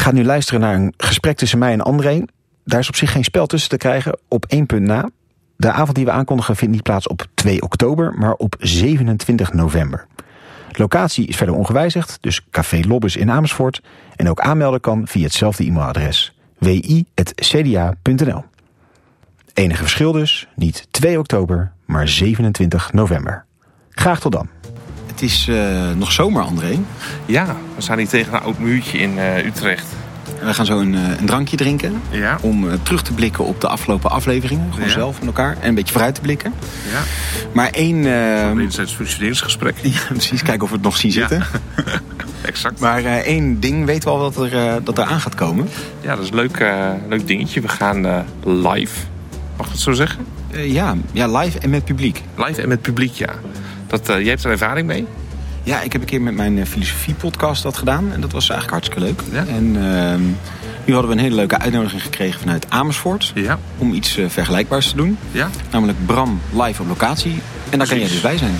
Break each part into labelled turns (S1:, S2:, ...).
S1: gaat nu luisteren naar een gesprek tussen mij en André. Daar is op zich geen spel tussen te krijgen, op één punt na. De avond die we aankondigen vindt niet plaats op 2 oktober, maar op 27 november. Locatie is verder ongewijzigd, dus Café Lobbes in Amersfoort. En ook aanmelden kan via hetzelfde e-mailadres wi.cda.nl. Enige verschil dus, niet 2 oktober, maar 27 november. Graag tot dan. Het is uh, nog zomer, André.
S2: Ja, we staan hier tegen een oud muurtje in uh, Utrecht.
S1: We gaan zo een, uh, een drankje drinken.
S2: Ja.
S1: Om terug te blikken op de afgelopen afleveringen. Gewoon ja. zelf met elkaar. En een beetje vooruit te blikken.
S2: Ja.
S1: Maar één...
S2: Is het functioneringsgesprek.
S1: Ja, precies. Kijken of we het nog zien zitten.
S2: exact.
S1: Maar één ding weten we al dat er, dat er aan gaat komen.
S2: Ja, dat is een leuk, leuk dingetje. We gaan live. Mag ik dat zo zeggen?
S1: ja. ja, live en met publiek.
S2: Live en met publiek, ja. Dat, uh, jij hebt er ervaring mee?
S1: Ja, ik heb een keer met mijn filosofie-podcast dat gedaan. En dat was eigenlijk hartstikke leuk. Ja? En uh, nu hadden we een hele leuke uitnodiging gekregen vanuit Amersfoort.
S2: Ja.
S1: Om iets uh, vergelijkbaars te doen.
S2: Ja.
S1: Namelijk Bram live op locatie. En daar kan jij dus bij zijn.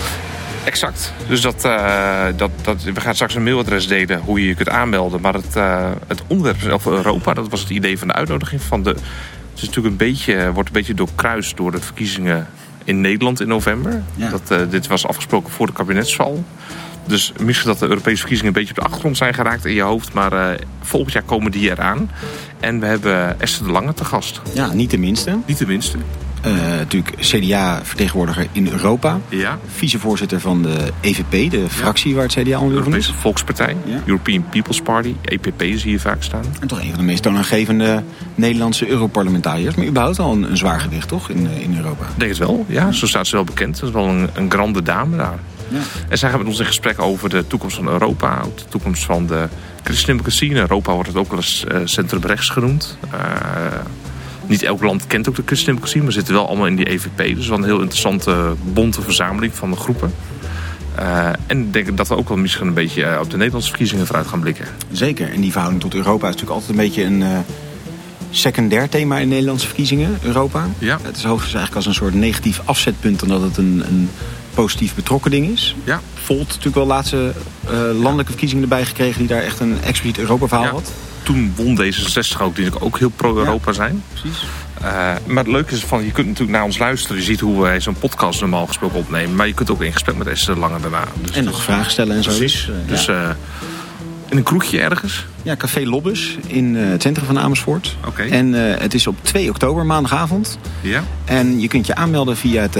S2: Exact. Dus dat, uh, dat, dat, we gaan straks een mailadres delen hoe je je kunt aanmelden. Maar het, uh, het onderwerp of Europa, dat was het idee van de uitnodiging. Van de, het is natuurlijk een beetje, wordt een beetje doorkruist door de verkiezingen in Nederland in november.
S1: Ja.
S2: Dat, uh, dit was afgesproken voor de kabinetsval. Dus misschien dat de Europese verkiezingen een beetje op de achtergrond zijn geraakt in je hoofd. Maar uh, volgend jaar komen die eraan. En we hebben Esther de Lange te gast.
S1: Ja, niet de minste.
S2: Niet de minste.
S1: Uh, natuurlijk CDA-vertegenwoordiger in Europa.
S2: Ja.
S1: Vicevoorzitter van de EVP, de fractie ja. waar het CDA onder van is.
S2: Europese Volkspartij,
S1: ja.
S2: European People's Party, EPP zie je vaak staan.
S1: En toch een van de meest toonaangevende Nederlandse Europarlementariërs. Maar überhaupt al een, een zwaar gewicht, toch, in, in Europa?
S2: Ik denk het wel, ja. Zo staat ze wel bekend. Dat is wel een, een grande dame daar.
S1: Ja.
S2: En zij gaan met ons in gesprek over de toekomst van Europa. De toekomst van de christendemocratie. In Europa wordt het ook wel eens uh, centrum-rechts genoemd. Uh, niet elk land kent ook de christendemocratie, maar zitten wel allemaal in die EVP. Dus wel een heel interessante, bonte verzameling van de groepen. Uh, en ik denk dat we ook wel misschien een beetje op de Nederlandse verkiezingen vooruit gaan blikken.
S1: Zeker. En die verhouding tot Europa is natuurlijk altijd een beetje een uh, secundair thema in Nederlandse verkiezingen, Europa.
S2: Ja.
S1: Het is hoogstens eigenlijk als een soort negatief afzetpunt... dan dat het een, een positief betrokken ding is.
S2: Ja.
S1: Volt natuurlijk wel laatste landelijke verkiezingen erbij gekregen... die daar echt een expliciet Europa-verhaal
S2: ja.
S1: had
S2: toen won D66 ook, die ook heel pro-Europa
S1: ja,
S2: zijn.
S1: Precies.
S2: Uh, maar het leuke is van, je kunt natuurlijk naar ons luisteren. Je ziet hoe wij zo'n podcast normaal gesproken opnemen. Maar je kunt ook in gesprek met Esther Lange daarna. Dus
S1: en nog vragen stellen en zo.
S2: Precies.
S1: Dus, uh,
S2: dus uh, in een kroegje ergens?
S1: Ja, Café Lobbes in het centrum van Amersfoort.
S2: Oké. Okay.
S1: En het is op 2 oktober, maandagavond.
S2: Ja.
S1: En je kunt je aanmelden via het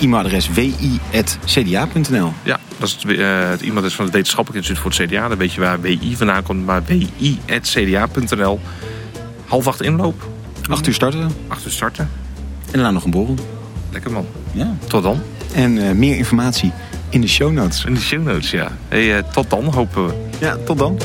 S1: e-mailadres wi.cda.nl.
S2: Ja, dat is het, uh, het e-mailadres van het Wetenschappelijk Instituut voor het CDA. Dan weet je waar WI vandaan komt, maar wi.cda.nl. Half acht inloop.
S1: Acht uur starten.
S2: Acht uur starten.
S1: En daarna nog een borrel.
S2: Lekker man.
S1: Ja.
S2: Tot dan.
S1: En uh, meer informatie in de show notes.
S2: In de show notes, ja. Hey, uh, tot dan, hopen we.
S1: Ja, tot dan.